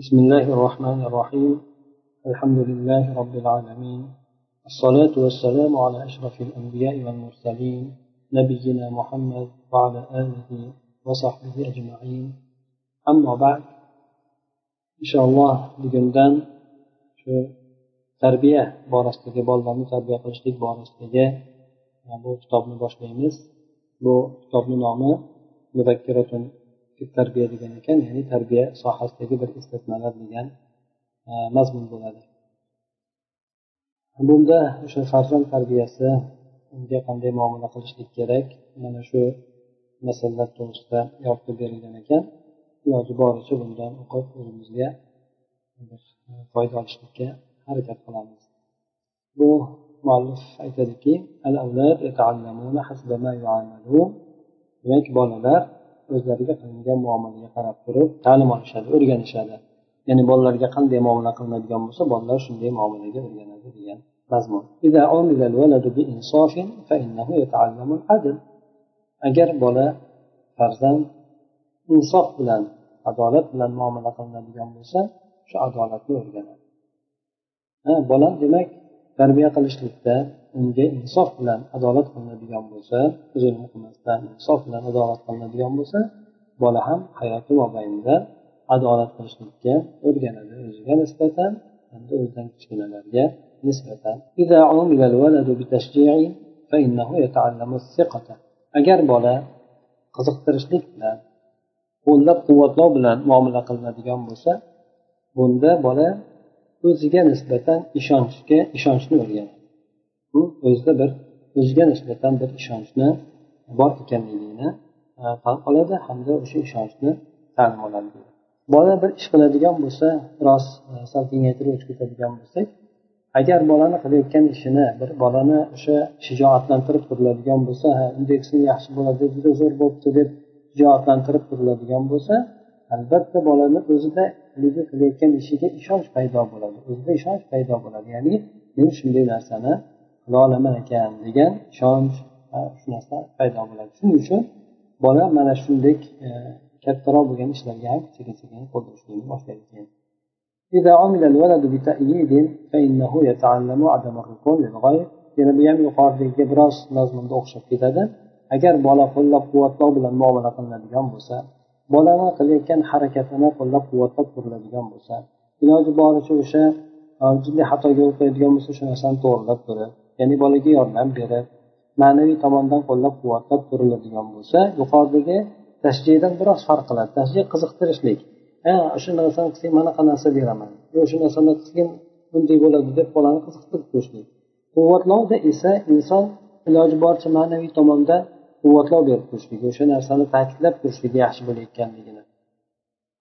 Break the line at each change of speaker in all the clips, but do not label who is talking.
بسم الله الرحمن الرحيم. الحمد لله رب العالمين. الصلاة والسلام على أشرف الأنبياء والمرسلين نبينا محمد وعلى آله وصحبه أجمعين. أما بعد إن شاء الله shu tarbiya borasidagi bolalarni tarbiya qilishlik borasidagi bu kitobni boshlaymiz bu kitobni nomi muzakkiratun tarbiya degan ekan ya'ni tarbiya sohasidagi bir eslatmalar degan e, mazmun bo'ladi. Bunda o'sha farzand tarbiyasi unga qanday muomala qilishlik kerak mana shu masalalar to'g'risida yoritib berilgan ekan. Iloji boricha bundan o'qib o'zimizga e, foyda olishlikka harakat qilamiz. Bu muallif aytadiki demak bolalar o'zlariga qilingan muomalaga qarab turib ta'lim olishadi o'rganishadi. Ya'ni bolalarga qanday muomala qilinadigan bo'lsa bolalar shunday muomalaga o'rganadi degan mazmun. Agar bola farzand insof bilan adolat bilan muomala qilinadigan bo'lsa shu adolatni o'rganadi. Bola demak tarbiya qilishlikda unga insof bilan adolat qilinadigan bo'lsa zulm qilmasdan insof bilan adolat qilinadigan bo'lsa bola ham hayoti mobaynida adolat qilishlikka o'rganadi o'ziga nisbatan hamda o'zidan kichkinalarga nisbatan. Agar bola qiziqtirishlik bilan qo'llab quvvatlov bilan muomala qilinadigan bo'lsa bunda bola o'ziga nisbatan ishonchga ishonchni o'rganadi bu o'zida bir o'ziga nisbatan bir ishonchni bor ekanligini e, tan oladi hamda o'sha ishonchni ta'lim oladi. Bola bir ish qiladigan bo'lsa biroz e, sal kengaytirib o'tib ketadigan bo'lsak agar bolani qilayotgan ishini bir bolani o'sha shijoatlantirib turiladigan bo'lsa ha bunday qilsang yaxshi bo'ladi juda zo'r bo'libdi deb shijoatlantirib turiladigan bo'lsa albatta bolani o'zida haligi qilayotgan ishiga ishonch paydo bo'ladi o'zida ishonch paydo bo'ladi ya'ni men shunday narsani qila olaman ekan degan ishonch shu narsa paydo bo'ladi shuning uchun bola mana shunday kattaroq bo'lgan ishlarga ham sekin sekin qo'l urishlikni boshlaydi keyin إذا عمل الولد بتأييد فإنه يتعلم عدم الركون للغير yana bu ham yuqoridagiga biroz mazmunda o'xshab ketadi agar bola qo'llab quvvatlov bilan muomala qilinadigan bo'lsa bolani qilayotgan harakatini qo'llab quvvatlab ko'riladigan bo'lsa iloji boricha o'sha e, jiddiy xatoga yo'l qo'yadigan bo'lsa o'sha narsani to'g'irlab turib ya'ni bolaga yordam berib ma'naviy tomondan qo'llab quvvatlab turiladigan bo'lsa yuqoridagi tashjiydan biroz farq qiladi. Tashjiy qiziqtirishlik. Ha o'sha narsani qilsang manaqa narsa beraman yo o'sha narsani qilsang bunday bo'ladi deb bolani qiziqtirib turishlik quvvatlovda esa inson iloji boricha ma'naviy tomondan quvvatlov berib turishligi o'sha narsani ta'kidlab turishligi yaxshi bo'layotganligini.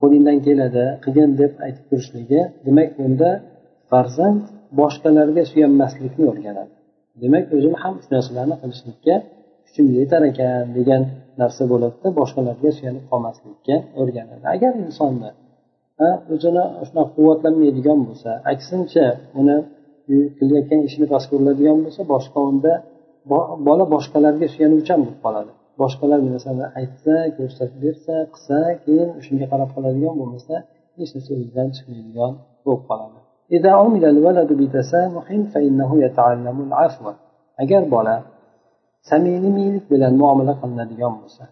Qo'lingdan keladi qilgin deb aytib turishligi demak bunda farzand boshqalarga suyanmaslikni o'rganadi. Demak o'zim ham shu narsalarni qilishlikka kuchim yetar ekan degan narsa bo'ladida boshqalarga suyanib qolmaslikka o'rganadi. Agar insonni o'zini shunaqa quvvatlanmaydigan bo'lsa aksincha uni e, qilayotgan ishini past ko'riladigan bo'lsa boshqa unda bola boshqalarga suyanuvchan bo'lib qoladi. Boshqalar narsani aytsa ko'rsatib bersa qilsa keyin shunga qarab qoladigan bo'lmasa hech narsa o'zidan chiqmaydigan bo'lib qoladi. Agar bola samimiylik bilan muomala qilinadigan bo'lsa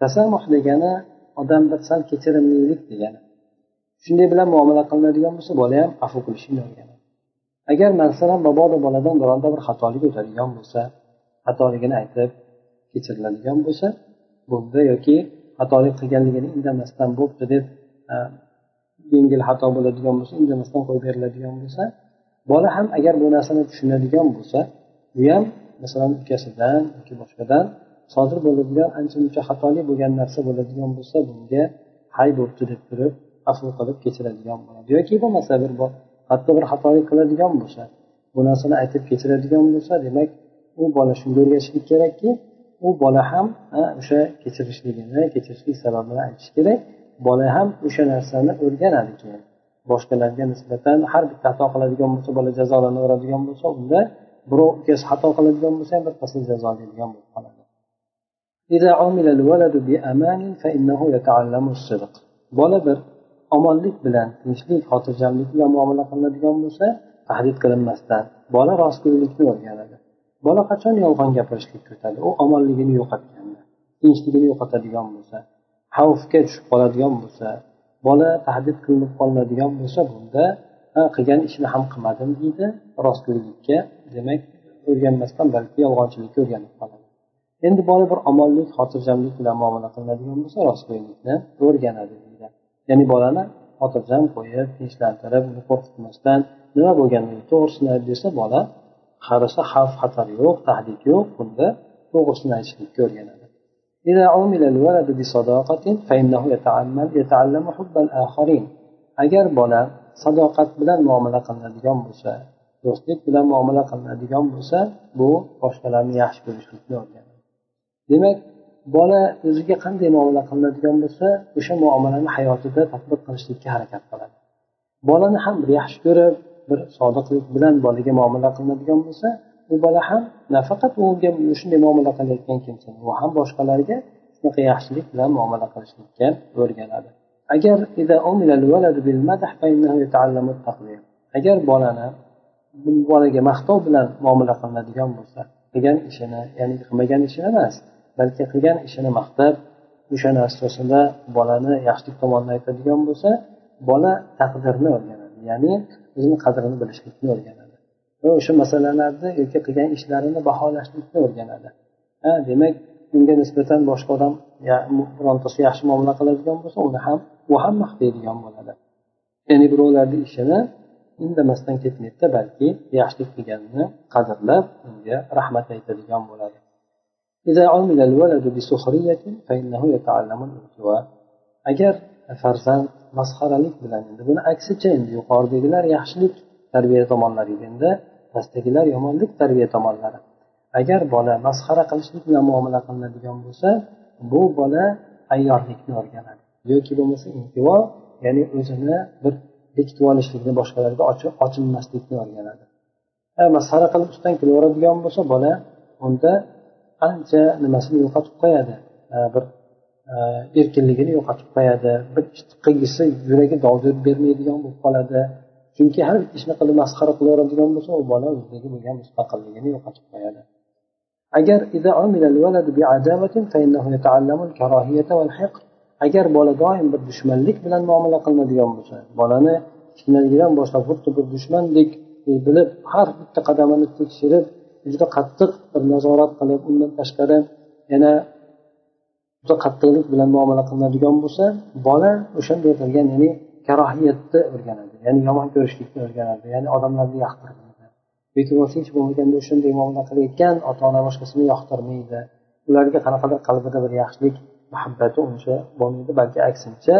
tasamuh degani odam bir sal kechirimlilik degani. Shunday bilan muomala qilinadigan bo'lsa bola ham afu qilishni o'rganadi. Agar masalan mabodo boladan bironta bir xatolik o'tadigan bo'lsa xatoligini aytib kechiriladigan bo'lsa bunda yoki xatolik qilganligini indamasdan bo'pti deb e, yengil xato bo'ladigan bo'lsa indamasdan qo'yib beriladigan bo'lsa bola ham agar bu narsani tushunadigan bo'lsa bu ham masalan ukasidan yoki boshqadan sodir bo'ladigan ancha muncha xatolik bo'lgan narsa bo'ladigan bo'lsa bunga hay bo'pti deb turib afu qilib kechiradigan bo'ladi. Yoki bo'lmasa bir hatto bir xatolik qiladigan bo'lsa bu narsani aytib kechiradigan bo'lsa demak u bola shunga o'rgatishlik kerakki u bola ham o'sha kechirishligini kechirishlik sababini aytish kerak. Bola ham o'sha narsani o'rganadi keyin boshqalarga nisbatan har bitta xato qiladigan bo'lsa bola jazolanaveradigan bo'lsa unda birov ukasi xato qiladigan bo'lsa ham birpasda jazolaydigan bo'lib qoladi. Bola bir omonlik bilan tinchlik xotirjamlik bilan muomala qilinadigan bo'lsa tahdid qilinmasdan bola rostgo'ylikni o'rganadi. Bola qachon yolg'on gapirishlikka o'tadi u omonligini yo'qotganda tinchligini yo'qotadigan bo'lsa xavfga tushib qoladigan bo'lsa bola tahdid qilinib qolinadigan bo'lsa bunda qilgan ishini ham qilmadim deydi rostgo'ylikka demak o'rganmasdan balki yolg'onchilikka o'rganib qoladi. Endi bola bir omonlik xotirjamlik bilan muomala qilinadigan bo'lsa rostgo'ylikni o'rganadi deydi. Ya'ni bolani xotirjam qo'yib tinchlantirib uni qo'rqitmasdan nima bo'lganini to'g'risini ayt desa bola qarasa xavf xatar yo'q tahdid yo'q bunda to'g'risini aytishlikka o'rganadi إذا عمل الولد بصداقة فإنه يتعلم يتعلم حب الآخرين agar bola sadoqat bilan muomala qilinadigan bo'lsa do'stlik bilan muomala qilinadigan bo'lsa bu boshqalarni yaxshi ko'rishlikni o'rganadi demak bola o'ziga qanday muomala qilinadigan bo'lsa o'sha muomalani hayotida tadbiq qilishlikka harakat qiladi bolani ham bir yaxshi ko'rib bir sodiqlik bilan bolaga muomala qilinadigan bo'lsa u bola ham nafaqat unga shunday muomala qilayotgan kimsa u ham boshqalarga shunaqa yaxshilik bilan muomala qilishlikka o'rganadi. Agar agar bolani bolaga maqtov bilan muomala qilinadigan bo'lsa qilgan ishini ya'ni qilmagan ishini emas balki qilgan ishini maqtab o'sha asosida bolani yaxshilik tomonini aytadigan bo'lsa bola taqdirni o'rganadi. Ya'ni o'zini qadrini bilishlikni o'rganadi. Va o'sha masalalarni yoki qilgan ishlarini baholashlikni o'rganadi. Ha demak unga nisbatan boshqa odam birontasi yaxshi muomala qiladigan bo'lsa uni ham u ham maqtaydigan bo'ladi. Ya'ni birovlarni ishini indamasdan ketmaydida balki yaxshilik qilganini qadrlab unga rahmat aytadigan bo'ladi. Agar farzand masxaralik bilan endi buni aksicha endi yuqoridagilar yaxshilik tarbiya tomonlari endi pastdagilar yomonlik tarbiya tomonlari. Agar bola masxara qilishlik bilan muomala qilinadigan bo'lsa bu bola ayyorlikni o'rganadi. Yoki bo'lmasa intivo ya'ni o'zini bir bekitib olishlikni boshqalarga ochilmaslikni o'rganadi. Masxara qilib ustidan kulaveradigan bo'lsa bola unda ancha nimasini yo'qotib qo'yadi. Bir erkinligini yo'qotib qo'yadi bir qilgisi yuragi dovdir bermaydigan bo'lib qoladi. Chunki har ishni qilib masxara qilaveradigan bo'lsa u bola o'zidagi bo'lgan mustaqilligini yo'qotib qo'yadi agar agar bola doim bir dushmanlik bilan muomala qilinadigan bo'lsa bolani kichkinaligidan boshlab xuddi bir dushmandek e, bilib har bitta qadamini tekshirib juda qattiq bir nazorat qilib undan tashqari yana juda qattiqlik bilan muomala qilinadigan bo'lsa bola o'shanda aytilgan ya'ni karohiyatni o'rganadi ya'ni yomon ko'rishlikni o'rganadi ya'ni odamlarni yoqtirmaydi. Yoki bo'lmasa hech bo'lmaganda o'shanday muomala qilayotgan ota ona boshqasini yoqtirmaydi. Ularga qanaqadir qalbida bir yaxshilik muhabbati uncha bo'lmaydi balki aksincha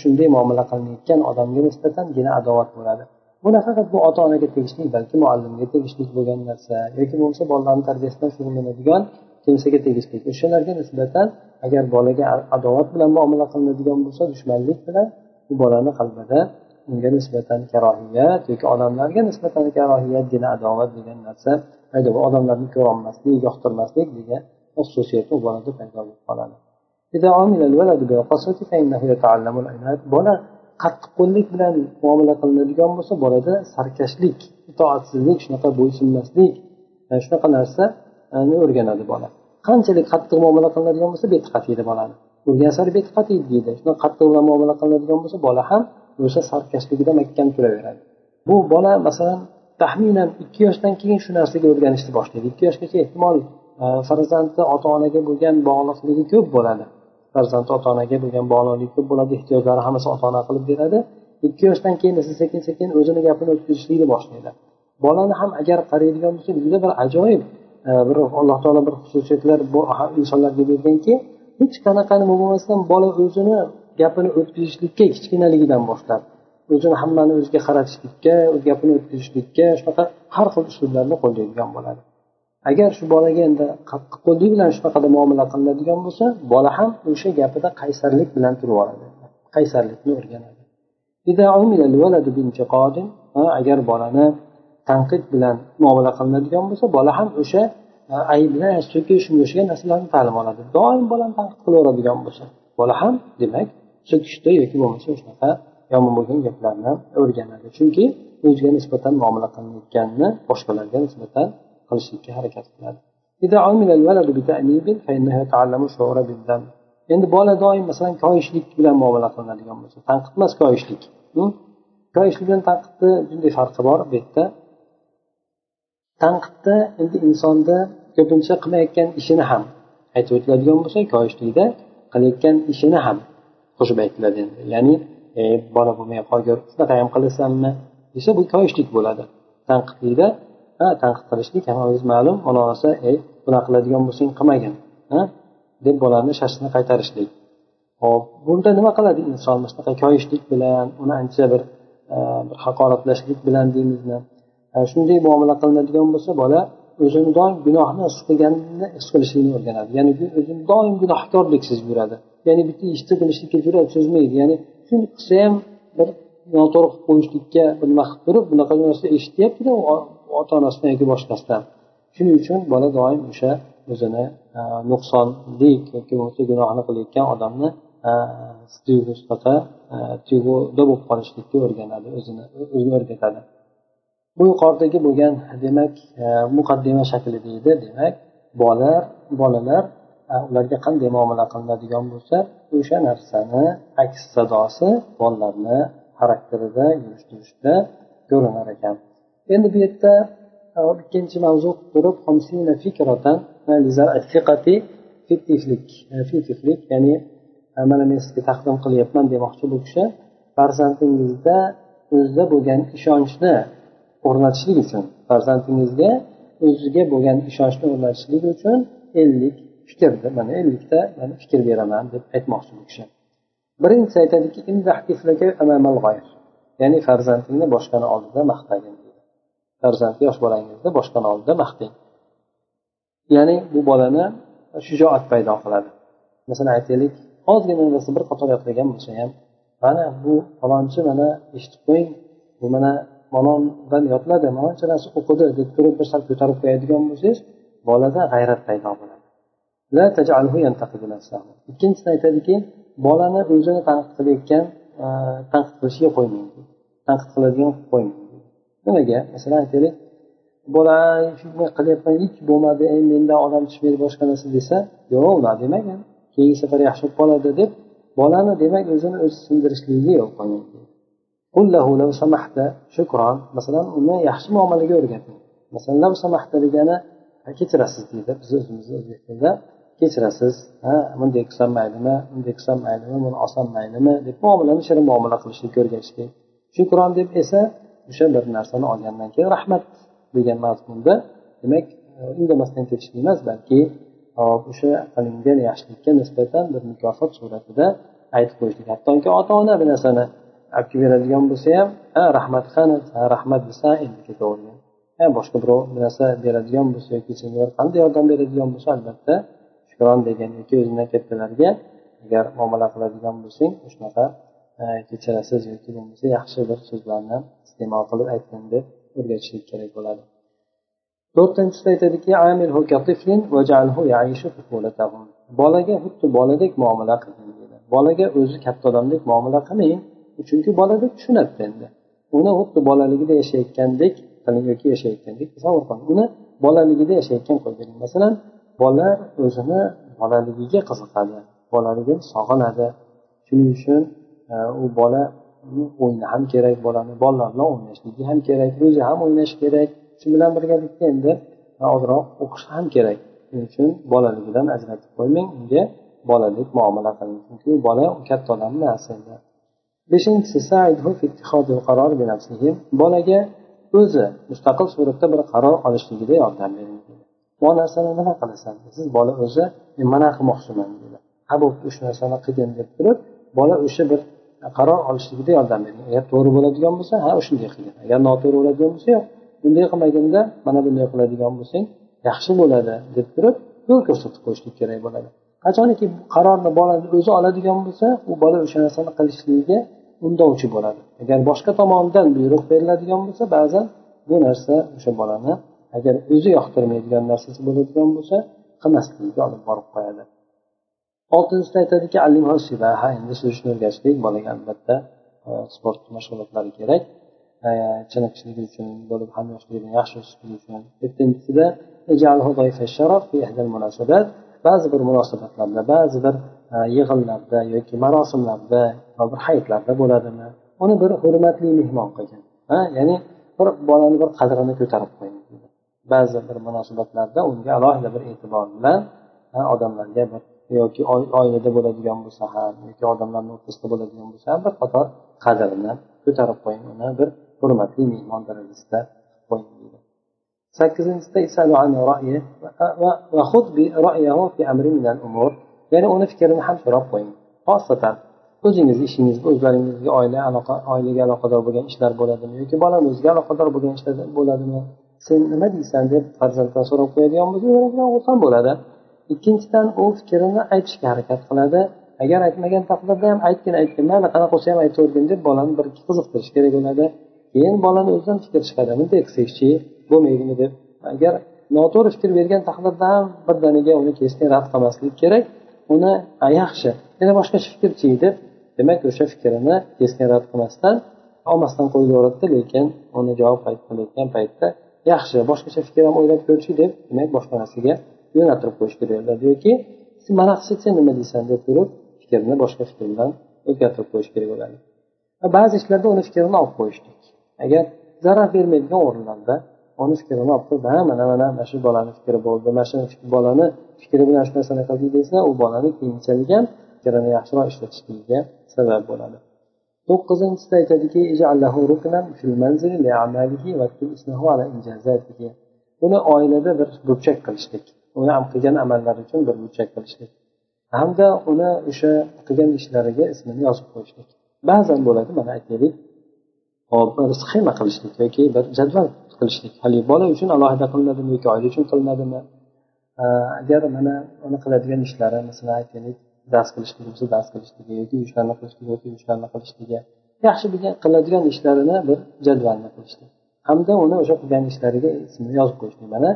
shunday muomala qilinayotgan odamga nisbatan gina adovat bo'ladi. Bu nafaqat bu ota onaga tegishli balki muallimga tegishli bo'lgan narsa yoki bo'lmasa bolalarni tarbiyasidan shug'ullanadigan kimsaga tegishli o'shalarga nisbatan agar bolaga adovat bilan muomala qilinadigan bo'lsa dushmanlik bilan bu bolani qalbida unga nisbatan karohiyat yoki odamlarga nisbatan karohiyatgina adovat degan narsa paydo odamlarni ko'rolmaslik yoqtirmaslik degan xususiyat u bolada paydo bo'lib qoladi. Bola qattiqqo'llik bilan muomala qilinadigan bo'lsa bolada sarkashlik itoatsizlik shunaqa bo'ysunmaslik shunaqa narsa o'rganadi bola? Qanchalik qattiq muomala qilinadigan bo'lsa beti qatiydi bolani. Urgan sari beti qatiydi deydi. Shunaqa qattiq bilan muomala qilinadigan bo'lsa bola ham o'sha sarkashligida mahkam turaveradi. Bu bola masalan taxminan ikki yoshdan keyin shu narsaga o'rganishni boshlaydi ikki yoshgacha ehtimol e, farzandni ota onaga bo'lgan bog'liqligi ko'p bo'ladi. Farzand ota onaga bo'lgan bog'liqligi ko'p bo'ladi ehtiyojlari hammasi ota ona qilib beradi. Ikki yoshdan keyin esa sekin sekin o'zini gapini o'tkazishlikni boshlaydi bolani ham agar qaraydigan bo'lsak juda bir ajoyib Э, bir alloh taolo bir xususiyatlar bu insonlarga berganki hech qanaqa nima bo'lmasdan bola o'zini gapini o'tkazishlikka kichkinaligidan boshlab o'zini hammani o'ziga qaratishlikka o'z gapini o'tkazishlikka shunaqa har xil uslublarni qo'llaydigan bo'ladi. Agar shu bolaga endi qattiq qo'llik bilan shunaqada muomala qilinadigan bo'lsa bola ham o'sha gapida qaysarlik bilan turib oladi. Qaysarlikni o'rganadi. Agar bolani tanqid bilan muomala qilinadigan bo'lsa bola ham o'sha e, ayblash yoki shunga o'xshagan narsalarni ta'lim oladi. Doim bolani tanqid qilaveradigan bo'lsa bola ham demak so'kishda yoki bo'lmasa shunaqa yomon bo'lgan gaplarni o'rganadi. Chunki o'ziga nisbatan muomala qilinayotganini boshqalarga nisbatan qilishlikka harakat qiladi. Endi bola doim masalan koyishlik bilan muomala qilinadigan bo'lsa tanqid emas koyishlik. Hm? Koyishlik bilan tanqidni bunday farqi bor bu yerda. Tanqidda endi insonda ko'pincha qilmayotgan ishini ham aytib o'tiladigan bo'lsa koyishlikda qilayotgan ishini ham qo'shib aytiladi. Endi ya'ni e, bola bo'lmay qolgur shunaqa ham qilasanmi desa bu koyishlik bo'ladi. Tanqidlikda ha tanqid qilishlik hammamiz ma'lum ota onasi ey bunaqa qiladigan bo'lsang qilmagin deb bolani shashtini qaytarishlik. Hop bunda nima qiladi inson? Shunaqa koyishlik bilan uni ancha bir e, bir haqoratlashlik bilan deymizmi? Shunday muomala qilinadigan bo'lsa bola o'zini doim gunohni his qilganini his qilishlikni o'rganadi. Ya'ni o'zini doim gunohkorlik sezib yuradi. Ya'ni bitta ishni qilishlikka jur'at sezmaydi ya'ni shuni qilsa ham bir noto'g'ri qilib qo'yishlikka bir nima qilib turib bunaqa narsa eshityaptida ota onasidan yoki boshqasidan. Shuning uchun bola doim o'sha o'zini e, nuqsonlik yoki bo'lmasa gunohni qilayotgan odamni e, e, tuyg'uda bo'lib qolishlikka o'rganadi o'zini o'zini o'rgatadi. Bu yuqoridagi bo'lgan demak e, muqaddima shaklida edi demak bola bolalar ularga qanday muomala qilinadigan bo'lsa o'sha narsani aks sadosi bolalarni xarakterida yurish turishda ko'rinar ekan. Endi bu yerda ikkinchi mavzu turib turib e, ya'ni mana men sizga taqdim qilyapman demoqchi bu kishi farzandingizda o'zida bo'lgan ishonchni o'rnatishlik uchun farzandingizga o'ziga bo'lgan ishonchni o'rnatishlik uchun ellik fikrni mana ellikta man fikr beraman deb aytmoqchi bu kishi. Birinchisi aytadiki ya'ni farzandingni boshqani oldida maqtagin farzand yosh bolangizni boshqani oldida maqtang ya'ni bu bolani shijoat paydo qiladi. Masalan aytaylik ozgina narsa bir qator yodlagan bo'lsa ham mana bu falonchi mana eshitib qo'ying bu mana falondan yodladi manoncha narsa o'qidi deb turib bir sal ko'tarib qo'yadigan bo'lsangiz bolada g'ayrat paydo bo'ladi. Ikkinchisini aytadiki bolani o'zini tanqid qilayotgan e, tanqid qilishiga qo'ymang. Tanqid qiladigan qilib qo'ymang. Nimaga? Masalan aytaylik bola shunday qilyapman hech bo'lmadi endi mendan odam tushmaydi boshqa narsa desa yo'q unaqa demagan. Keyingi safar yaxshi bo'lib qoladi deb bolani demak o'zini o'zi sindirishligiga yo'l shukron masalan uni yaxshi muomalaga o'rgating. masalan degani kechirasiz deydi. Biz o'zimizni o'zbek tilida kechirasiz. Ha bunday qilsam maylimi bunday qilsam maylimi buni olsam maylimi deb muomalani shirin muomala qilishlikka o'rgatishlik shukron deb esa o'sha bir narsani olgandan keyin rahmat degan mazmunda demak e, indamasdan ketishlik emas balki e, o'sha qilingan yaxshilikka nisbatan bir mukofot suratida aytib qo'yishlik. Hattoki ota ona bir narsani olib kelib beradigan bo'lsa ham ha rahmat qani rahmat desa endi ketavergan. Boshqa birov bir narsa beradigan bo'lsa yoki senga qanday yordam beradigan bo'lsa albatta shukron degan yoki o'zidan kattalarga agar muomala qiladigan bo'lsang shunaqa kechirasiz yoki bo'lmasa yaxshi bir so'zlarni iste'mol qilib aytgin deb o'rgatishlik kerak bo'ladi. To'rtinchisida aytadiki bolaga xuddi boladek muomala qilgin deydi bolaga o'zi katta odamdek muomala qilmang chunki bolada tushunadida endi. Uni xuddi bolaligida yashayotgandek yoki yashayotgandek tasavvur qiling. Uni bolaligida yashayotgan qilib bering masalan bola o'zini bolaligiga qiziqadi bolaligini sog'inadi. Shuning uchun e, u bola o'yini ham kerak bolani bolalar bilan o'ynashligi ham kerak o'zi ham o'ynashi kerak. Shu bilan birgalikda endi e, ozroq o'qishi ham kerak. Shuning uchun bolaligidan ajratib qo'ymang unga bolalik muomala qiling. Chunki u bola katta odamni narsa endi beshinchisi bolaga o'zi mustaqil suratda bir qaror olishligida yordam bering bu narsani nima qilasan? Siz bola o'zi men mana qilmoqchiman deydi ha bo'pti shu narsani qilgin deb turib bola o'sha bir qaror olishligida yordam bering agar to'g'ri bo'ladigan bo'lsa ha shunday qilgin agar noto'g'ri bo'ladigan bo'lsa yo'q bunday qilmaginda mana bunday qiladigan bo'lsang yaxshi bo'ladi deb turib yo'l ko'rsatib qo'yishlik kerak bo'ladi. Qachoniki qarorni bolani o'zi oladigan bo'lsa u bola o'sha narsani qilishligiga undovchi bo'ladi. Agar boshqa tomonidan buyruq beriladigan bo'lsa ba'zan bu narsa o'sha bolani agar o'zi yoqtirmaydigan narsasi bo'ladigan bo'lsa qilmasligiga olib borib qo'yadi. Oltinchisida aytadiki endi suzishni o'rgatishlik bolaga albatta e, sport mashg'ulotlari kerak. E, Chiniqishligi uchun bo'lib ham yoshligini yaxshi o'sishligi uchun yettinchisida ba'zi bir munosabatlarda ba'zi bir e, yig'inlarda yoki marosimlarda va bir hayitlarda bo'ladimi? Uni bir hurmatli mehmon qilgin ya'ni bir bolani bir qadrini ko'tarib qo'ying. Ba'zi bir munosabatlarda unga alohida bir e'tibor bilan odamlarga bir yoki oilada bo'ladigan bo'lsa ham yoki odamlarni o'rtasida bo'ladigan bo'lsa ham bir qator qadrini ko'tarib qo'ying. Uni bir hurmatli mehmon darajasida qo'ying. deydi sakkizinchisida ya'ni uni fikrini ham so'rab qo'ying. Xosatan o'zingizni ishingizga o'zlaringizga oila aloqa oilaga aloqador bo'lgan ishlar bo'ladimi yoki bolani o'ziga aloqador bo'lgan ishlar bo'ladimi? Sen nima deysan deb farzanddan so'rab qo'yadigan bo'lsa bo'ladi. Ikkinchidan u fikrini aytishga harakat qiladi. Agar aytmagan taqdirda ham aytgin aytgin mayli qanaqa bo'lsa ham aytavergin deb bolani bir qiziqtirish kerak bo'ladi. Keyin bolani o'zidan fikr chiqadi bunday qilsakchi bo'lmaydimi deb. Agar noto'g'ri fikr bergan taqdirda ham birdaniga uni keskin rad qilmaslik kerak uni yaxshi yana boshqacha fikrchi deb demak o'sha fikrini keskin rad qilmasdan olmasdan qo'yilaveradida lekin uni javob qilayotgan paytda yaxshi boshqacha fikr ham o'ylab ko'rchi deb demak boshqa narsaga yo'naltirib qo'yish kerak yoki mana qilsak sen nima deysan? deb turib fikrni boshqa fikr bilan o'zgartirib qo'yish kerak bo'ladi. Ba'zi ishlarda uni fikrini olib qo'yishlik. Agar zarar bermaydigan o'rinlarda oni fikrini olib qo'yib ha mana mana mana shu bolani fikri bo'ldi mana shu bolani fikri bilan shu narsani qildik desa u bolani keyinchalik ham fikrini yaxshiroq ishlatishligiga sabab bo'ladi. To'qqizinchisida aytadiki uni oilada bir burchak qilishlik uni qilgan amallari uchun bir burchak qilishlik hamda uni o'sha qilgan ishlariga ismini yozib qo'yishlik. Ba'zan bo'ladi mana aytaylik rizq sxema qilishlik yoki bir jadval qilishlik. Haligi bola uchun alohida qilinadimi yoki oila uchun qilinadimi? Agar mana uni qiladigan ishlari masalan aytaylik dars qilishligi bo'lsa dars qilishligi yoki ishlarni qilishligi yoki ishlarni qilishligi. Yaxshi bilgan qiladigan ishlarini bir jadvalni qilishlik. Hamda uni o'sha qilgan ishlariga ismini yozib qo'yishlik. Mana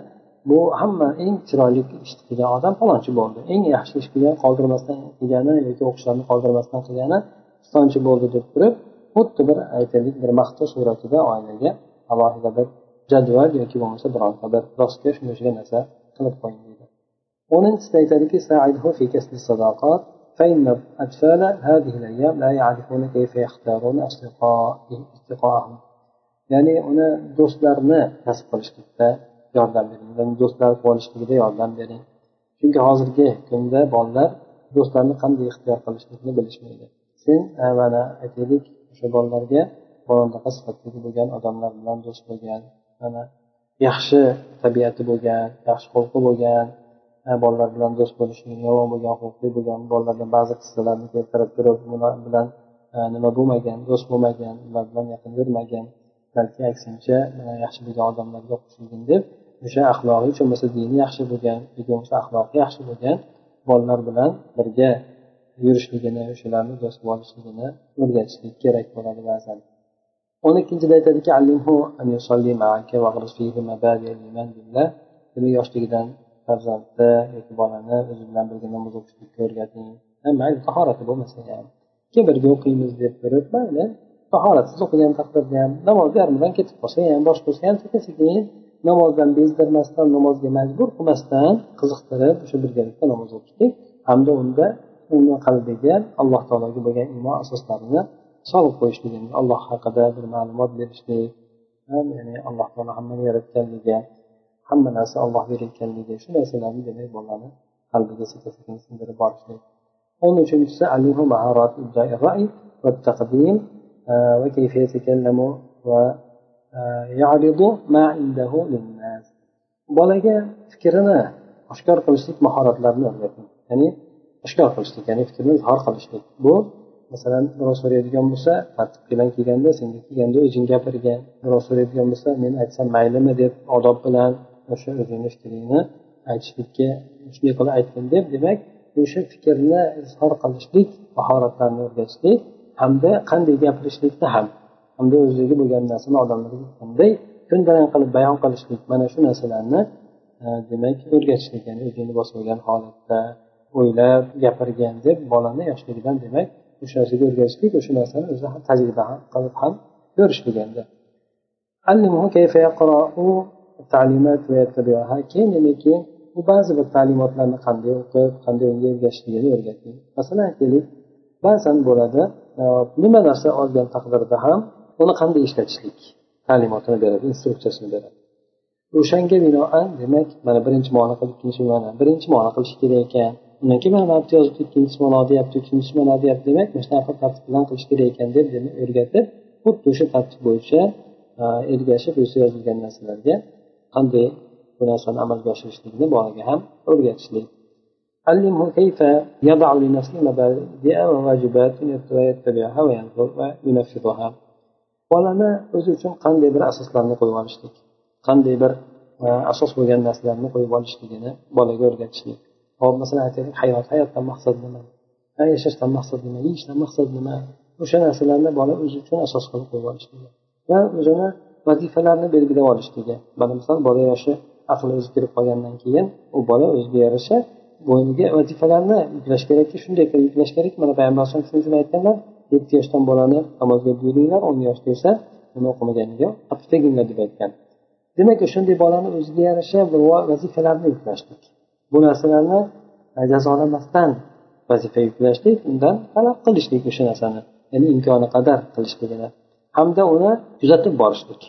bu hamma eng chiroyli ishni qilgan odam falonchi bo'ldi. Eng yaxshi ish qilgan qoldirmasdan qilgani yoki o'qishlarni qoldirmasdan qilgani pistonchi bo'ldi deb turib xuddi bir aytaylik bir maqtov suratida oilaga alohida bir jadval yoki bo'lmasa bironta bir doska shunga o'xshagan narsa qilib qo'ying deydi o'ninchisida aytadiki فإن الأطفال هذه الأيام لا يعرفون كيف يختارون أصدقائهم ya'ni uni do'stlarni kasb qilishlikda yordam bering ularni do'stlar qilib olishligida yordam bering chunki hozirgi kunda bolalar do'stlarni qanday ixtiyor qilishlikni bilishmaydi sen mana aytaylik o'sha bolalarga borondaqa sifatdagi bo'lgan odamlar bilan do'st bo'lgan mana yaxshi tabiati bo'lgan yaxshi xulqi bo'lgan e, bolalar bilan do'st bo'lishlik yomon bo'lgan xulqli bo'lgan bolalardan ba'zi qissalarni keltirib turib ular bilan e, nima bo'lmagan do'st bo'lmagan ular bilan yaqin yurmagan balki aksincha yaxshi bo'lgan odamlarga qo'shilgin deb o'sha axloqiy bo'lmasa dini yaxshi bo'lgan yoki bo'lmasa axloqi yaxshi bo'lgan bolalar bilan birga yurishligini o'shalarni bosib olishligini o'rgatishlik kerak bo'ladi ba'zan. O'n ikkinchida aytadiki yoshligidan farzandni yoki bolani o'zi bilan birga namoz o'qishlikka o'rgating. Mayli tahorati bo'lmasa ham. Keyin birga o'qiymiz deb turib mayli tahoratsiz o'qigan taqdirda ham namoz yarmidan ketib qolsa ham bosh qo'ysa ham sekin sekin namozdan bezdirmasdan namozga majbur qilmasdan qiziqtirib o'sha birgalikda namoz o'qishlik hamda unda uni qalbiga alloh taologa bo'lgan iymon asoslarini solib qo'yishligini alloh haqida bir ma'lumot berishlik ya'ni alloh taolo hammani yaratganligi hamma narsa olloh berayotganligi shu narsalarni demak bolani qalbiga sekin sekin singdirib borishlik o'n uchinchisi وكيف يتكلم ويعرض ما عنده للناس bolaga fikrini oshkor qilishlik mahoratlarini o'rgating ya'ni oshkor qilishlik ya'ni fikrini izhor qilishlik. Bu masalan birov so'raydigan bo'lsa tartib bilan kelganda senga kelganda o'zing gapirgin birov so'raydigan bo'lsa men aytsam maylimi deb odob bilan o'sha o'zingni fikringni aytishlikka shunday qilib aytgin deb demak o'sha fikrni izhor qilishlik mahoratlarni o'rgatishlik hamda qanday gapirishlikni ham hamda o'zligi bo'lgan narsani odamlarga qanday ko'ndalang qilib bayon qilishlik mana shu narsalarni e, demak o'rgatishlik ya'ni o'zingni bosib olgan holatda o'ylab gapirgan deb bolani yoshligidan demak o'sha narsaga o'rgatishlik o'sha narsani o'zi ham tajriba qilib ham ko'rishlik endi keyin keyin u ba'zi bir ta'limotlarni qanday o'qib qanday unga ergashishligini o'rgatgan masalan aytaylik ba'zan bo'ladi e, nima narsa olgan taqdirda ham uni qanday ishlatishlik ta'limotini beradi instruksiyasini beradi. O'shanga binoan demak mana birinchi muomala qilib ikkinchi birinchi muomala qilish kerak ekan. undan keyin mana bu yerda yozibdi ikkinchi ma'no deyapti uchinchi ma'no deyapti demak mana shunaqa tartib bilan qilish kerak ekan deb o'rgatib xuddi o'sha tartib bo'yicha e, ergashib o'sha yozilgan narsalarga qanday bu narsani amalga oshirishlikni bolaga ham o'rgatishlik علمه كيف يضع لنفسه مبادئ وواجبات يتبعها وينظر وينفذها bolani o'zi uchun qanday bir asoslarni qo'yib olishlik qanday bir e, asos bo'lgan narsalarni qo'yib olishligini bolaga o'rgatishlik Hop masalan aytaylik hayot hayotdan maqsad nima? Yashashdan maqsad nima? Yeyishdan maqsad nima? O'sha narsalarni bola o'zi uchun asos qilib qo'yib olishligi va o'zini vazifalarni belgilab olishligi mana misol bola yoshi aqli o'zi kirib qolgandan keyin u bola o'ziga yarasha bo'yniga vazifalarni yuklash kerakki shunday qilib yuklash kerak. Mana payg'ambar alayhisalom shuning uchun aytganlar yetti yoshdan bolani namozga buyuringlar o'n yoshda esa nima o'qimaganiga qattiq teginglar deb aytgan. Demak o'shanday bolani o'ziga yarasha vazifalarni yuklashlik. Bu narsalarni e, jazolamasdan vazifa yuklashlik undan talab qilishlik o'sha narsani ya'ni imkoni qadar qilishligini hamda uni kuzatib borishlik.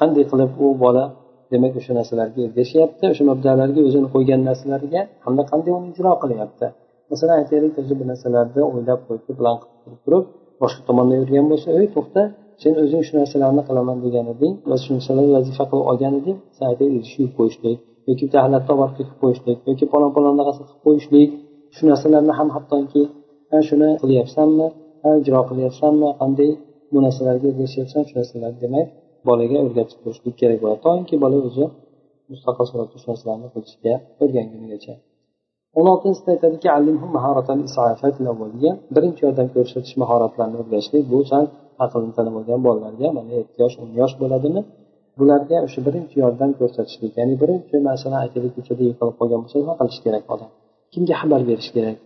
Qanday qilib u bola demak o'sha narsalarga ergashyapti o'sha mabdalarga o'zini qo'ygan narsalariga hamda qanday uni ijro qilyapti? Masalan aytaylik o'zi bir narsalarni o'ylab qo'yib plan qilib turib boshqa tomondan yurgan bo'lsa ey to'xta sen o'zing shu narsalarni qilaman degan eding va shu narsalarni vazifa qilib olgan eding san aytaylik shu qo'yishlik yoki jahlatni olib borib ketib qo'yishlik yoki palon palon narsa qilib qo'yishlik shu narsalarni ham hattoki shuni qilyapsanmi ijro qilyapsanmi qanday bu narsalarga ergashyapsan shu narsalarni demak bolaga o'rgatib qo'yishlik kerak bo'ladi. Toinki bola o'zi mustaqil suratda shu narsalarni qilishga o'rgangunigacha o'n oltinchisida aytadiki birinchi yordam ko'rsatish mahoratlarini o'rgatishlik bu sal aqlni tanib olgan bolalarga mana yetti yosh o'n yosh bo'ladimi? Bularga o'sha birinchi yordam ko'rsatishlik ya'ni birinchi masalan aytaylik ko'chada yiqilib qolgan bo'lsa nima qilish kerak odam? Kimga xabar berish kerak?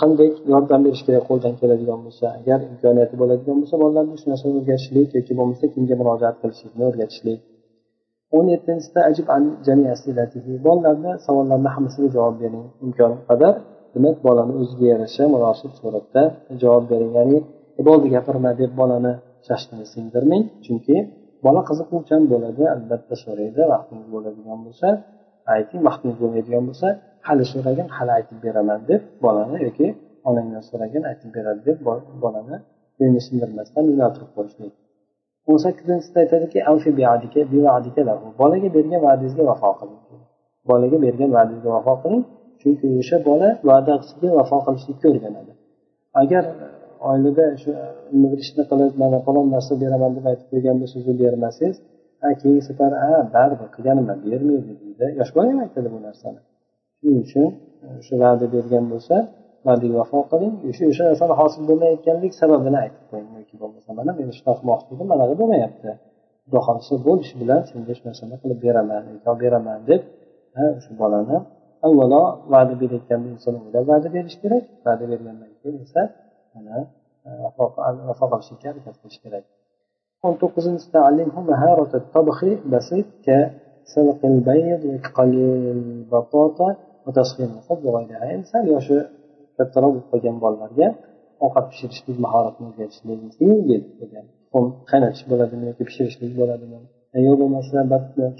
Qanday yordam berish kerak qo'ldan keladigan bo'lsa agar imkoniyati bo'ladigan bo'lsa bolalarni shu narsani o'rgatishlik yoki bo'lmasa kimga murojaat qilishlikni o'rgatishlik. O'n yettinchisida ajib bolalarni savollarini hammasiga javob bering. Imkon qadar demak bolani o'ziga yarasha munosib suratda javob bering. Ya'ni bo'ldi gapirma deb bolani shashtini singdirmang. Chunki bola qiziquvchan bo'ladi albatta so'raydi vaqtingiz bo'ladigan bo'lsa ayting vaqtingiz bo'lmaydigan bo'lsa hali so'ragin hali aytib beraman deb bolani yoki onangdan so'ragin aytib beradi deb bolani bo'yni sindirmasdan yo'naltirib qo'yishlik. O'n sakkizinchisida aytadiki bolaga bergan va'dangizga vafo qiling. Bolaga bergan va'dangizga vafo qiling chunki o'sha bola va'dasiga vafo qilishlikka o'rganadi. Agar oilada shu ishni qilib mana falon narsa beraman deb aytib qo'yganda so'zni siz bermasangiz keyingi safar a baribir qilganman bermaydi deydi. Yosh bola ham aytadi bu narsani. Shuning uchun e, o'sha va'da bergan bo'lsa va'daga vafo qiling. O'sha o'sha narsani hosil bo'lmayotganlik sababini aytib qo'ying. Yoki bo'lmasa mana men shunaqa qilmoqchi edim manaqa bo'lmayapti. Xudo xohlasa bo'lishi bilan senga shu narsani qilib beraman beraman deb shu bolani avvalo va'da berayotganda inson o'ylab va'da berish kerak. Va'da bergandan keyin esa E, vafo qilishi harakat qilish kerak. O'n to'qqizinchisi sal yoshi kattaroq bo'lib qolgan bolalarga ovqat pishirishlik mahoratini o'rgatishlik yengil degan. Tuxum qaynatish bo'ladimi yoki pishirishlik bo'ladimi? Yo bo'lmasa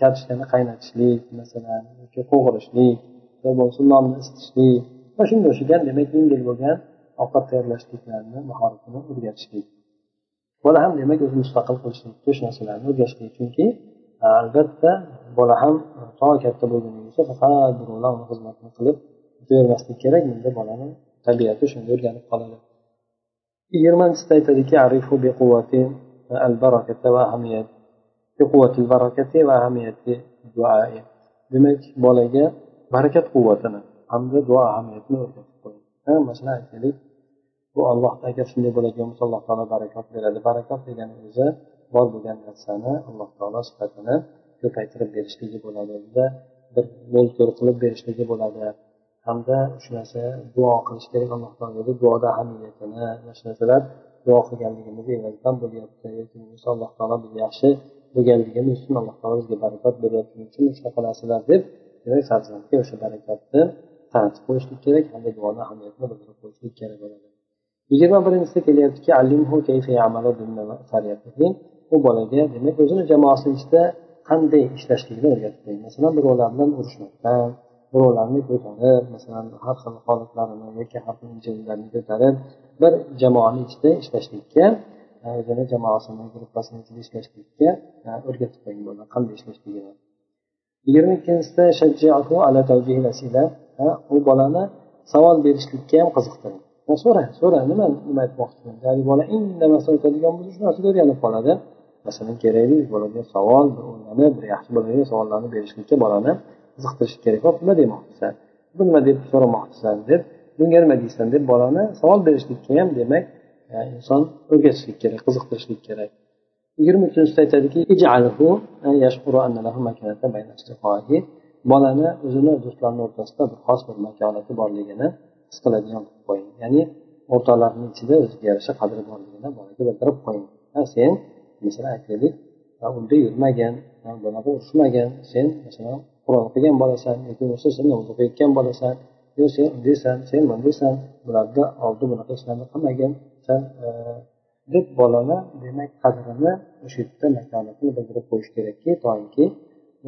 kartoshkani qaynatishlik masalan yoki qo'g'irishlik yo bo'lmasa nonni isitishlik. Va shunga o'xshagan demak yengil bo'lgan ovqat tayyorlashliklarni mahoratini o'rgatishlik bola ham demak o'zini mustaqil qilishlikka shu narsalarni o'rgatishlik chunki e, albatta bola ham e, to katta bo'lgunigacha faqat birovlar uni xizmatini qilib bermaslik kerak. Bunda bolani tabiati shunga o'rganib qoladi. Yigirmanchisida aytadiki arifu bi quvvati al barakati va ahamiyat. Quvvatil barakati va ahamiyati duoi demak bolaga barakat quvvatini hamda duo ahamiyatini o'rgatib qo'ying. Masalan aytaylik bu olloh agar shunday bo'ladigan bo'lsa alloh taolo barakot beradi. Barakot degani o'zi bor bo'lgan narsani alloh taolo sifatini ko'paytirib berishligi bo'ladi. Bir mo'l ko'r qilib berishligi bo'ladi. Hamda shu narsa duo qilish kerak alloh taologa duoda ahamiyatini mana shu narsalar duo qilganligimiz evazidan bo'lyapti. Yoki bo'lmasa alloh taolo bizga yaxshi bo'lganligimiz uchun alloh taolo bizga barakot berayotgani uchun shunaqa narsalar deb demak farzandga o'sha barakatni tanitib qo'yishlik kerak hamda duoni ahamiyatini bildirib qo'yishlik kerak bo'ladi. Yigirma birinchisida kelyaptiki u bolaga demak o'zini jamoasi ichida qanday ishlashligini o'rgatib qo'ying. Masalan birovlar bilan urushmasdan birovlarni ko'tarib masalan har xil holatlarini yoki har xil injillarni ko'tarib bir jamoani ichida ishlashlikka e, o'zini jamoasini gruppasini ichida ishlashlikka e, o'rgatib qo'ying bo'ladi qanday ishlashligini. Yigirma ikkinchisida e, u bolani savol berishlikka ham qiziqtiring so'ra so'ra nima nima aytmoqchiman? Ya'ni bola indamasdan aytadigan bo'lsa shu narsaga o'rganib qoladi masalan kerakli bolaga savol bir o'ylanib bir yaxshi bolaga savollarni berishlikka bolani qiziqtirish kerak. Hop nima demoqchisan bu nima deb so'ramoqchisan deb bunga nima deysan deb bolani savol berishlikka ham demak e, inson o'rgatishlik kerak qiziqtirishlik kerak. Yigirma uchinchisida aytadiki e, bolani o'zini do'stlarini o'rtasida bir xos bir makonati borligini his qiladigan qilib qo'ying. Ya'ni o'rtoqlarni ichida o'ziga yarasha qadri borligini bolaga bildirib qo'ying. Sen masalan aytaylik unda yurmagan bunaqa urushmagan sen masalan qur'on o'qigan bo'lasan yoki bo'lmasa sen namoz o'qiyotgan bo'lasan yo sen undaysan sen bundaysan bularni oldi bunaqa ishlarni qilmagan san e, deb bolani demak qadrini o'sha yerda makonatini bildirib qo'yish kerakki toinki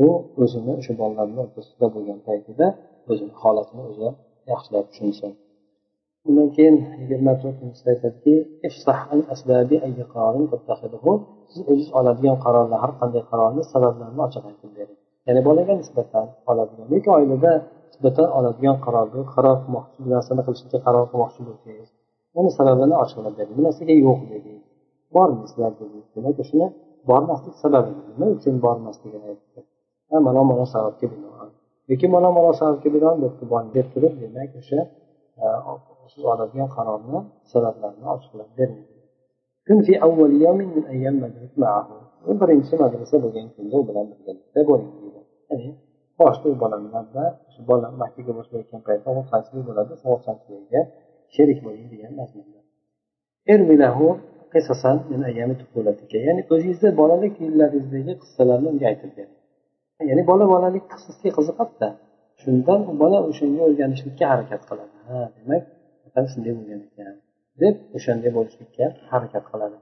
u o'zini o'sha bolalarni o'rtasida bo'lgan paytida o'zini holatini o'zi yaxshilab tushunsin. Undan keyin yigirma to'rtinchisida aytadiki siz o'ziz oladigan qarorlar har qanday qarorni sabablarini ochiq aytib bering. Ya'ni bolaga nisbatan oladigan yoki oilada nisbatan oladigan qarorni qaror qilmoqchi bir narsani qilishga qaror qilmoqchi bo'lsangiz uni sababini ochiqlab bering. Bu narsaga yo'q deding. Bormaysizlar dedingiz demak o'shani bormaslik sababi nima uchun bormasligini aytdi. Mana mana sababga binoan lekin mana mana sababga binoan deb turib demak o'sha e, siz oladigan qarorni sabablarini ochiqlab bering birinchi madrasa bo'lgan kunda u bilan birgalikda bo'ling ya'ni boshqa bola bilan bola maktabga boshlayotgan paytda ovqatchilik bo'ladi ovqatchiligiga sherik bo'ling degan mazmunda. Ya'ni o'zingizni bolalik yillaringizdagi qissalarni unga aytib bering. ya'ni bola bolalik qisqiga qiziqadida. Shundan bola o'shanga o'rganishlikka harakat qiladi. Ha demak shunday bo'lgan ekan deb o'shanday bo'lishlikka harakat qiladi.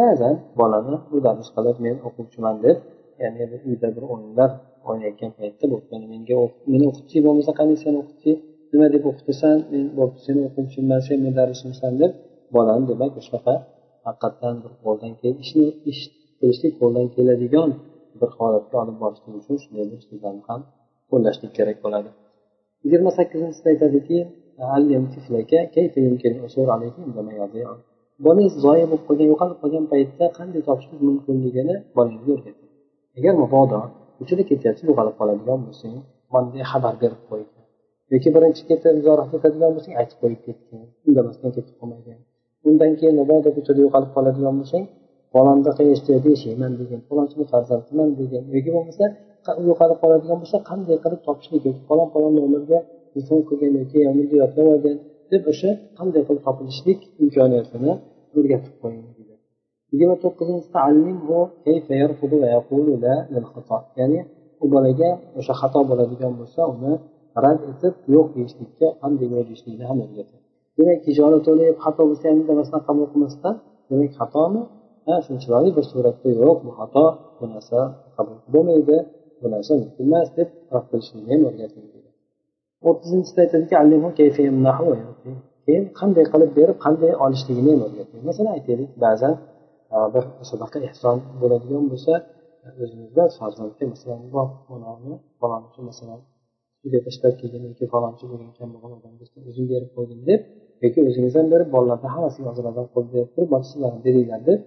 Ba'zan bolani mudarris qilib men o'quvchiman deb ya'ni bir uyda bir o'yinlar o'ynayotgan paytda bo'pti menga meni o'qitchi bo'lmasa qani sen o'qitchi? Nima deb o'qitasan? Men seni o'quvchimman sen mudarrisimsan deb bolani demak shunaqa haqiqatdan bir qo'ldan ishni ish qilishlik qo'ldan keladigan bir holatga olib borishlik uchun shunday bir so'zlarni ham qo'llashlik kerak bo'ladi. Yigirma sakkizinchisida aytadiki bolangiz zoya bo'lib qolgan yo'qolib qolgan paytda qanday topishingiz mumkinligini bolangizga o'rgating agar mabodo uchida ketyapsiz yo'qolib qoladigan bo'lsang manday xabar berib qo'ying. Yoki birinchi ketib ziyorat ketadigan bo'lsang aytib qo'yib ketgin. Indamasdan ketib qolmagan undan keyin mabodo ko'chada yo'qolib qoladigan bo'lsang falonda qayerda yashayman degan falonchini farzandiman degan yoki bo'lmasa yo'qolib qoladigan bo'lsa qanday qilib topishlik yoki falon falon nomerga telefon qilgan yoki amirga yodlab olgan deb o'sha qanday qilib topilishlik imkoniyatini o'rgatib qo'ying yigirma to'qqizinchisida ya'ni u bolaga o'sha xato bo'ladigan bo'lsa uni rad etib yo'q deyishlikka qanday yo'l deyishlikni ham o'rgating demak ijora to'layib xato bo'lsa ham indamasdan qabul qilmasdan demak xatomi? Ha shu chiroyli bir suratda yo'q bu xato bu narsa qabul bo'lmaydi bu narsa mumkin emas deb rad qilishlikni ham o'rgating. O'ttizinchisida aytadiki keyin qanday qilib berib qanday olishligini ham o'rgating. Masalan aytaylik ba'zan e, bir sadaqa ehson bo'ladigan bo'lsa e, o'zingizda farzandga masalan onani falonchi masalan uyga tashlab kelgan yoki falonchi bo'lgan kambag'al odamga o'zim berib qo'ydim deb yoki o'zingiz ham berib bolalarni hammasiga hozirlardan qo'l berib turib sizlar beringlar deb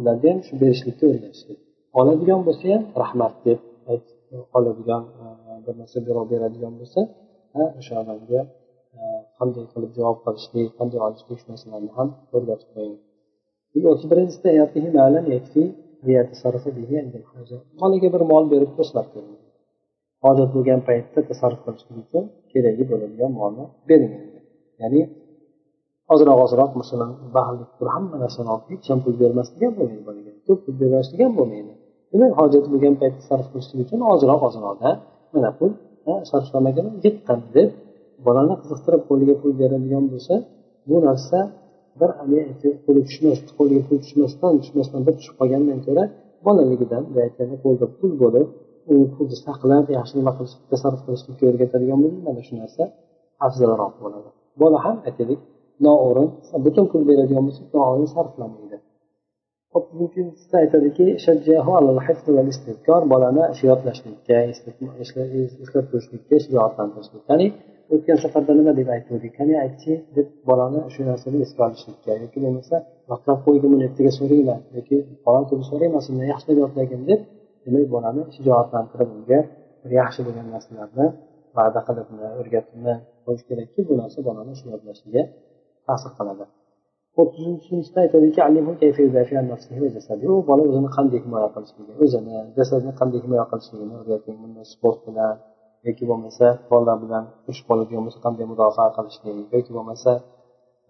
ularga ham shu berishlikka o'rgatishlik oladigan bo'lsa ham rahmat deb oladigan e, bir narsa birov beradigan bo'lsa o'sha odamga e, qanday qilib javob qilishlik qanday olishlik shu narsalarni ham o'rgatib qo'ying. O'ttiz birinchisida bolaga bir mol berib tashlab ko'ring hojat bo'lgan paytda tasarruf qilishlik uchun keragi bo'ladigan molni bering. Ya'ni ozroq ozroq masalan baxillik turib hamma narsani olib hech ham pul bermaslik ham bo'lmaydi bolaga ko'p pul bermaslik ham bo'lmaydi. Demak hojati bo'lgan paytda sarf qilishlik uchun ozroq ozroqda mana pul sarflamagan yiqqan deb bolani qiziqtirib qo'liga pul beradigan bo'lsa bu narsa bir qo'li tushmas qo'liga pul tushmasdan tushmasdan bir tushib qolgandan ko'ra bolaligidan aytganda qo'lda pul bo'lib u pulni saqlab yaxshi nima qilish sarf qilishlikka o'rgatadigan bo'lsa mana shu narsa afzalroq bo'ladi. Bola ham aytaylik noo'rin butun pul beradigan bo'lsak noo'rin sarflamaydi ikkinchisida aytadiki bolani yodlashlikka eslab turishlikka shijoatlantirishlik ya'ni o'tgan safarda nima deb aytgandik qani aytchi deb bolani shu narsani esga olishlikka yoki bo'lmasa yoqlab qo'ydim uni ertaga so'rayman yoki falon kuni so'rayman sendan yaxshilab yodlagin deb demak bolani shijoatlantirib unga bir yaxshi bo'lgan narsalarni va'da qilib o'rgatibmi qo'yish kerakki bu narsa bolani shu yodlashiga ta'sir qiladi. O'ttizinchinchisida aytadiki u bola o'zini qanday himoya qilishligi o'zini jasadini qanday himoya qilishligini o'rgating sport bilan yoki bo'lmasa bolalar bilan urush qoladigan bo'lsa qanday mudofaa qilishlik yoki bo'lmasa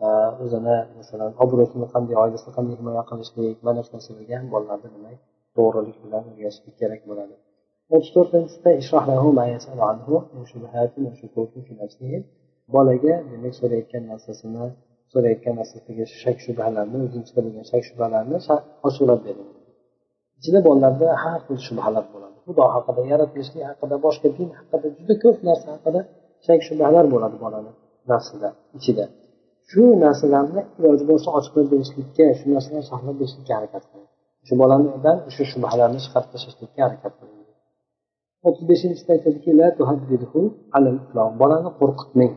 e, o'zini masalan obro'sini qanday oilasini qanday himoya qilishlik mana shu narsalarga ham bolalarni demak to'g'rilik bilan o'rgatishlik kerak bo'ladi. O'ttiz to'rtinchisida bolaga demak so'rayotgan narsasini so'rayotgan narsasidagi shak shubhalarni o'zini ichida bo'lgan shak shubhalarni ochiqlab bering ichida bolalarda har xil shubhalar bo'ladi. Xudo haqida yaratilishlik haqida boshqa din haqida juda ko'p narsa haqida shak shubhalar bo'ladi bolani nafsida ichida. Shu narsalarni iloji bo'lsa ochiqlab berishlikka shu narsalarni saqlab berishlikka harakat qiling shu bolanidan o'sha shubhalarni chiqarib tashlashlikka harakat qiling o'ttiz bechinchisida aytadiki bolani qo'rqitmang.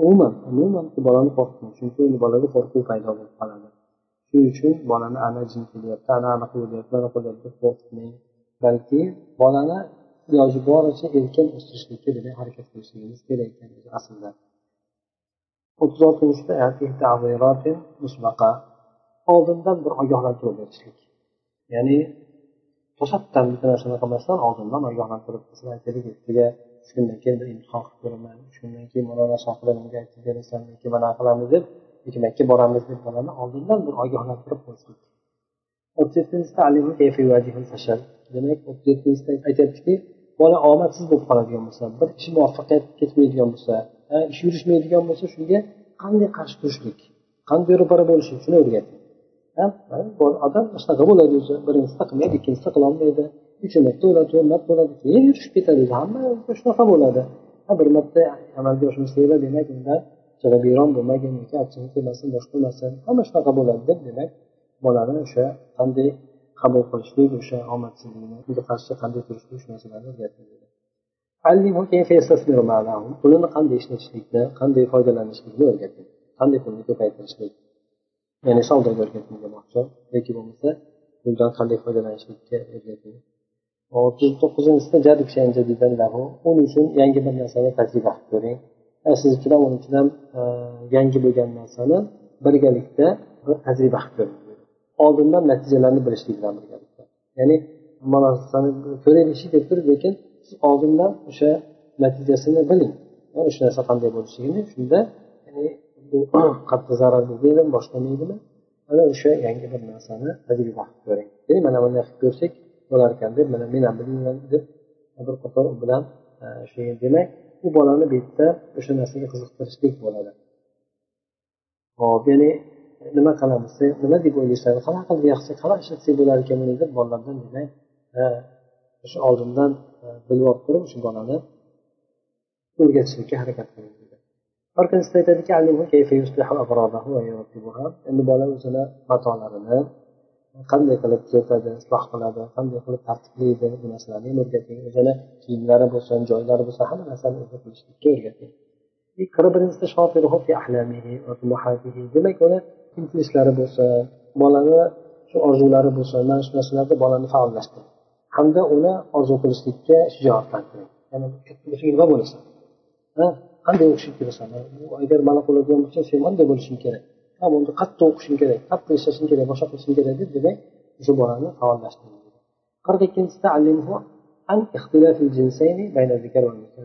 Umuman umuman bolani qo'rqitmang. Chunki endi bolaga qo'rquv paydo bo'lib qoladi. Shuning uchun bolani ana jin kelyapti ana anaqa bo'lyapti mana bo'lyapti deb qo'rqitmang. Balki bolani iloji boricha erkin o'stirishlikka demak harakat qilishligimiz kerak ekan aslida. O'ttiz oltinchida oldindan bir ogohlantirib berishlik. Ya'ni to'satdan bitta narsani qilmasdan oldindan ogohlantirib aytaylik ertaga uch kundan keyin bir imtihon qilib ko'raman. Uch kundan keyin mana narsa menga aytib berasan yoki mana qilamiz deb yoki makka boramiz deb bolani oldindan bir ogohlantirib qo'yishlik demak aytyaptiki bola omadsiz bo'lib qoladigan bo'lsa bir ishi muvaffaqiyat ketmaydigan bo'lsa ish yurishmaydigan bo'lsa shunga qanday qarshi turishlik qanday ro'para bo'lishlik shuni o'rgating. Odam shunaqa bo'ladi o'zi. Birinchisida qilmaydi ikkinchisida qilolmaydi uch marta bo'ladi to'rt marta bo'ladi keyin yurishib ketadi hamma shunaqa bo'ladi bir marta amalga oshmasa demak undan jig'ibiyron bo'lmagin yoki achchig'i kelmasin boshqa bo'lmasin hamma shunaqa bo'ladi deb demak bolani o'sha qanday qabul qilishlik o'sha omadsizlikni unga qarshi qanday turishlik shu narsalarni o'rgating pulini qanday ishlatishlikni qanday foydalanishlikni o'rgating qanday pulni ko'paytirishlik ya'ni savdoga o'rgating demoqchi yoki bo'lmasa puldan qanday foydalanishlikka o'rgating o'ttiz to'qqizinchisida uning uchun yangi bir narsani tajriba qilib ko'ring. E, siz ichidan uning e, ham yangi bo'lgan narsani birgalikda bir tajriba qilib ko'ring. Oldindan natijalarni bilishlik bilan birgalikda. Ya'ni mana narsani ko'raylikchi deb turib lekin siz oldindan o'sha natijasini biling. E, o'sha narsa qanday bo'lishligini. Shunda bu qattiq zarar bermaydimi boshqarmaydimi ana o'sha yangi bir narsani tajriba qilib ko'ring. Mana bunday qilib ko'rsak bo'lar ekan deb mana men ham bilmayman deb bir qator u bilan e, shu demak u bolani bu yerda o'sha narsaga qiziqtirishlik bo'ladi. Hop ya'ni nima qilamiz? Nima deb o'ylaysan? Qanaqa qilib yaxshi qanaqa ishlatsak bo'lar ekan buni deb bolalardan demak e, o'sha oldindan e, bilib olib turib o'sha bolani o'rgatishlikka harakat qilamiz to'rtinchisida aytadiki endi bola o'zini matolarini qanday qilib tuzatadi isloh qiladi qanday qilib tartiblaydi bu narsalarni ham o'rgating o'zini kiyimlari bo'lsin joylari bo'lsin hamma narsani o'zi qilishlikka o'rgating demak uni intilishlari bo'lsin bolani shu orzulari bo'lsin mana shu narsalarda bolani faollashtiring hamda uni orzu qilishlikka shijoatlantiring ya'ni nima bo'lasan. Qanday o'qishing kelasan? Agar mana qiladigan bo'lsa sen bunday bo'lishing kerak. Ha bo'ldi qattiq o'qishim kerak qattiq ishlashim kerak boshqa qilishim kerak deb demak o'sha bolani faollashtiring qirq ikkinchisida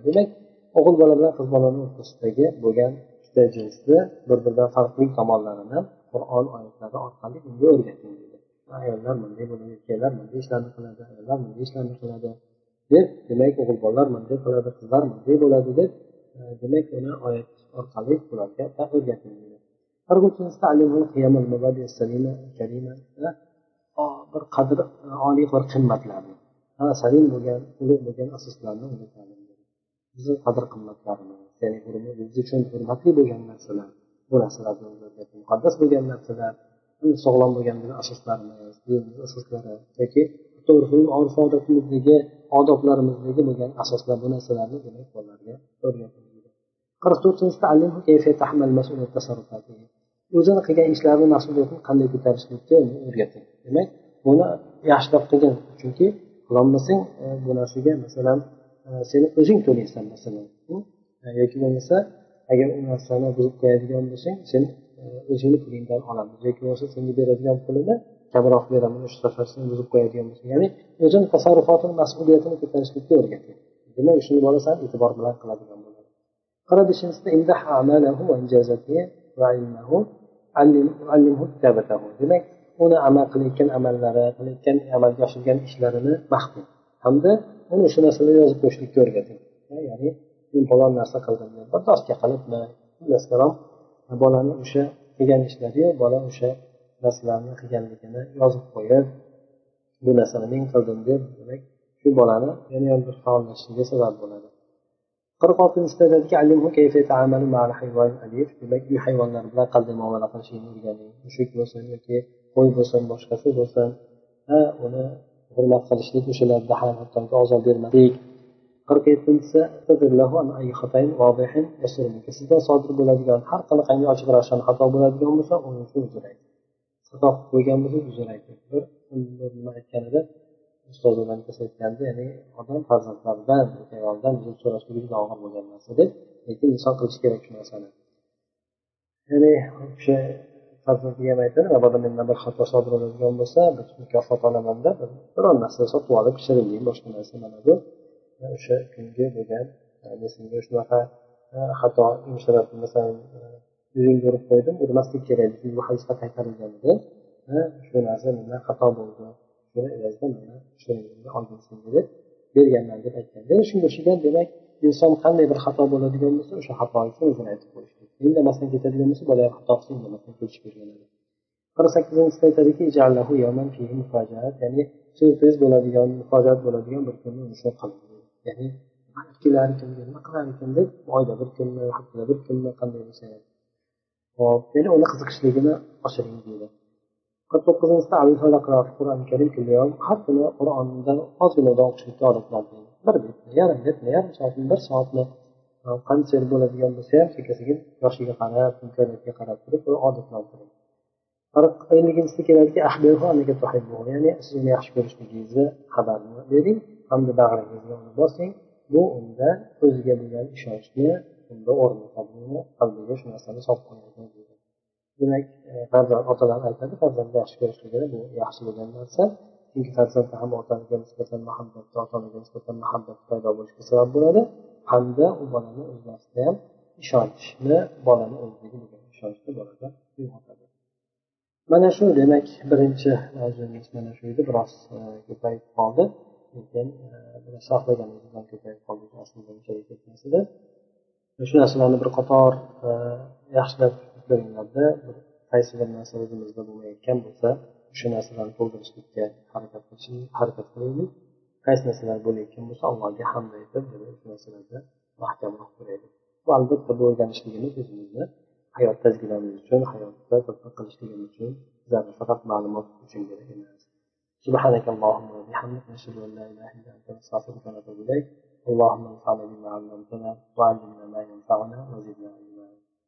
demak o'g'il bola bilan qiz bolani o'rtasidagi bo'lgan ikkita jinsni bir biridan farqli tomonlarini qur'on oyatlari orqali unga o'rgating ayollar bunday bo'ladi erkaklar bunday ishlarni qiladi ayollar bunday ishlarni qiladi deb demak o'g'il bolalar bunday qiladi qizlar bunday bo'ladi deb e, demak uni oyat orqali ularga o'rgating deydi bir qadr oliy bir qimmatlarni salim bo'lgan ulug' bo'lgan asoslarni bizni qadr qimmatlarimiz ya'ni biz uchun hurmatli bo'lgan narsalar bu narsalarni muqaddas bo'lgan narsalar sog'lom bo'lgan asoslarimiz dinimiz asoslari yoki urf odatimizdagi odoblarimizdagi bo'lgan asoslar bu narsalarni demak bolalarga o'rgatiladi qirq to'rtinchisi o'zini qilgan ishlarini mas'uliyatini qanday ko'tarishlikka o'rgating. Demak buni yaxshilab qilgin chunki qilolmasang e, bu narsaga masalan e, seni o'zing to'laysan masalan. E, yoki bo'lmasa agar u narsani buzib qo'yadigan bo'lsang sen o'zingni pulingdan olamiz yoki bo'lmasa senga beradigan pulini kamroq beraman o'sha safar sen buzib qo'yadigan bo'lsang. Ya'ni o'zini tasarrufotini mas'uliyatini ko'tarishlikka o'rgating. Demak shuni bola sal e'tibor bilan qiladigan bo'ladi. Qirq bechinchisida demak uni amal qilayotgan amallari qilayotgan amalga oshirgan ishlarini maqting hamda uni o'sha narsalarni yozib qo'yishlikka o'rgating ya'ni men falon narsa qildim deb bir doska qilibmi kalom bolani o'sha qilgan ishlariyu bola o'sha narsalarni qilganligini yozib qo'yib bu narsani men qildim deb demak shu bolani yana ham bir faollashishiga sabab bo'ladi. Qirq oltinchida aytadiki demak uy hayvonlari bilan qanday muomala qilishlikni o'rganing mushuk bo'lsin yoki qo'y bo'lsin boshqasi bo'lsin ha uni hurmat qilishlik o'shalarda ham hattoki ozor bermaslik qirq yettinchisi sizdan sodir bo'ladigan har qanaqangi ochiq ravshan xato bo'ladigan bo'lsa uni uchun uzr ayting xato qilib qo'ygan bo'lsa uzr ayting bir nima aytganida ustoz aytganda ya'ni odam farzandlaridan ayoldan uzr so'rashligi juda og'ir bo'lgan narsa deb lekin inson qilishi kerak shu narsani. Ya'ni o'sha farzandiga ham aytadi mabodo mendan bir xato sodir bo'ladigan bo'lsa bir mukofot olamanda biron narsa sotib olib shirinlik boshqa narsa mana bu. O'sha kungi bo'lgan senga shunaqa e, xato masalan e, yuzingga urib qo'ydim urmaslik kerak bu hadisda qaytarilgan edi. E, shu narsa mendan xato bo'ldi. Buni evaziga mana shirinlikni olgin senga deb berganman deb aytgan demak shunga o'xshagan demak inson qanday bir xato bo'ladigan bo'lsa o'sha xato uchun o'zini aytib qo'yish indamasdan ketadigan bo'lsa bola ham xato qilsa indamasdan ketishib berganadi qirq sakkizinchisida aytadiki ya'ni syurpriz bo'ladigan mufojiat bo'ladigan bir kunni uni shu qiling ya'ni ikkilar ekan nima qilar ekan deb oyda bir kunmi haftada bir kunmi qanday bo'lsa hop ya'ni uni qiziqishligini oshiring deydi. Qirq to'qqizinchida qur'oni karim har kuni qur'ondan ozginadan o'qishlikka odatlantiring bir betni yarim betni yarim soatni bir soatni e, qancha bo'ladigan bo'lsa ham sekin sekin yoshiga qarab imkoniyatga qarab turib odatlantiring qirq elliginchisida keladiki ya'ni siz uni yaxshi ko'rishligingizni xabarini bering hamda bag'ringizga uni bosing. Bu unda o'ziga bo'lgan ishonchni unda o'rnatadi qalbiga shu narsani solib qo'yadi. Demak e, farzand otalar aytadi farzandni yaxshi ko'rishligini bu yaxshi bo'lgan narsa. Chunki farzandda ham otaga nisbatan muhabbat ota onaga nisbatan muhabbat paydo bo'lishiga sabab bo'ladi. Hamda u bolani o'zlarida ham ishonchni bolani o'zidagi bo'lgan ishonchni bolada uyg'otadi. Mana shu demak birinchi mavzuimiz mana shu edi. Biroz e, ko'payib qoldi. Lekin e, ko'payib qoldi. Aslida unchalik ketmas edi. Shu narsalarni bir qator e, yaxshilab ko'ringlarda qaysi bir narsa o'zimizda bo'lmayotgan bo'lsa o'sha narsalarni to'ldirishlikka harakat qilishlik harakat qilaylik qaysi narsalar bo'layotgan bo'lsa allohga hamd aytib shu narsalarda mahkamroq turaylik bu albatta bu o'rganishligimiz o'zimizni hayot tajribamiz uchun hayotda tatbiq qilishligimiz uchun bizlarga faqat ma'lumot uchun kerak emas سبحانك اللهم وبحمدك نشهد ان لا اله الا انت نستغفرك ونتوب اليك اللهم انفعنا بما علمتنا وعلمنا ما ينفعنا وزدنا علما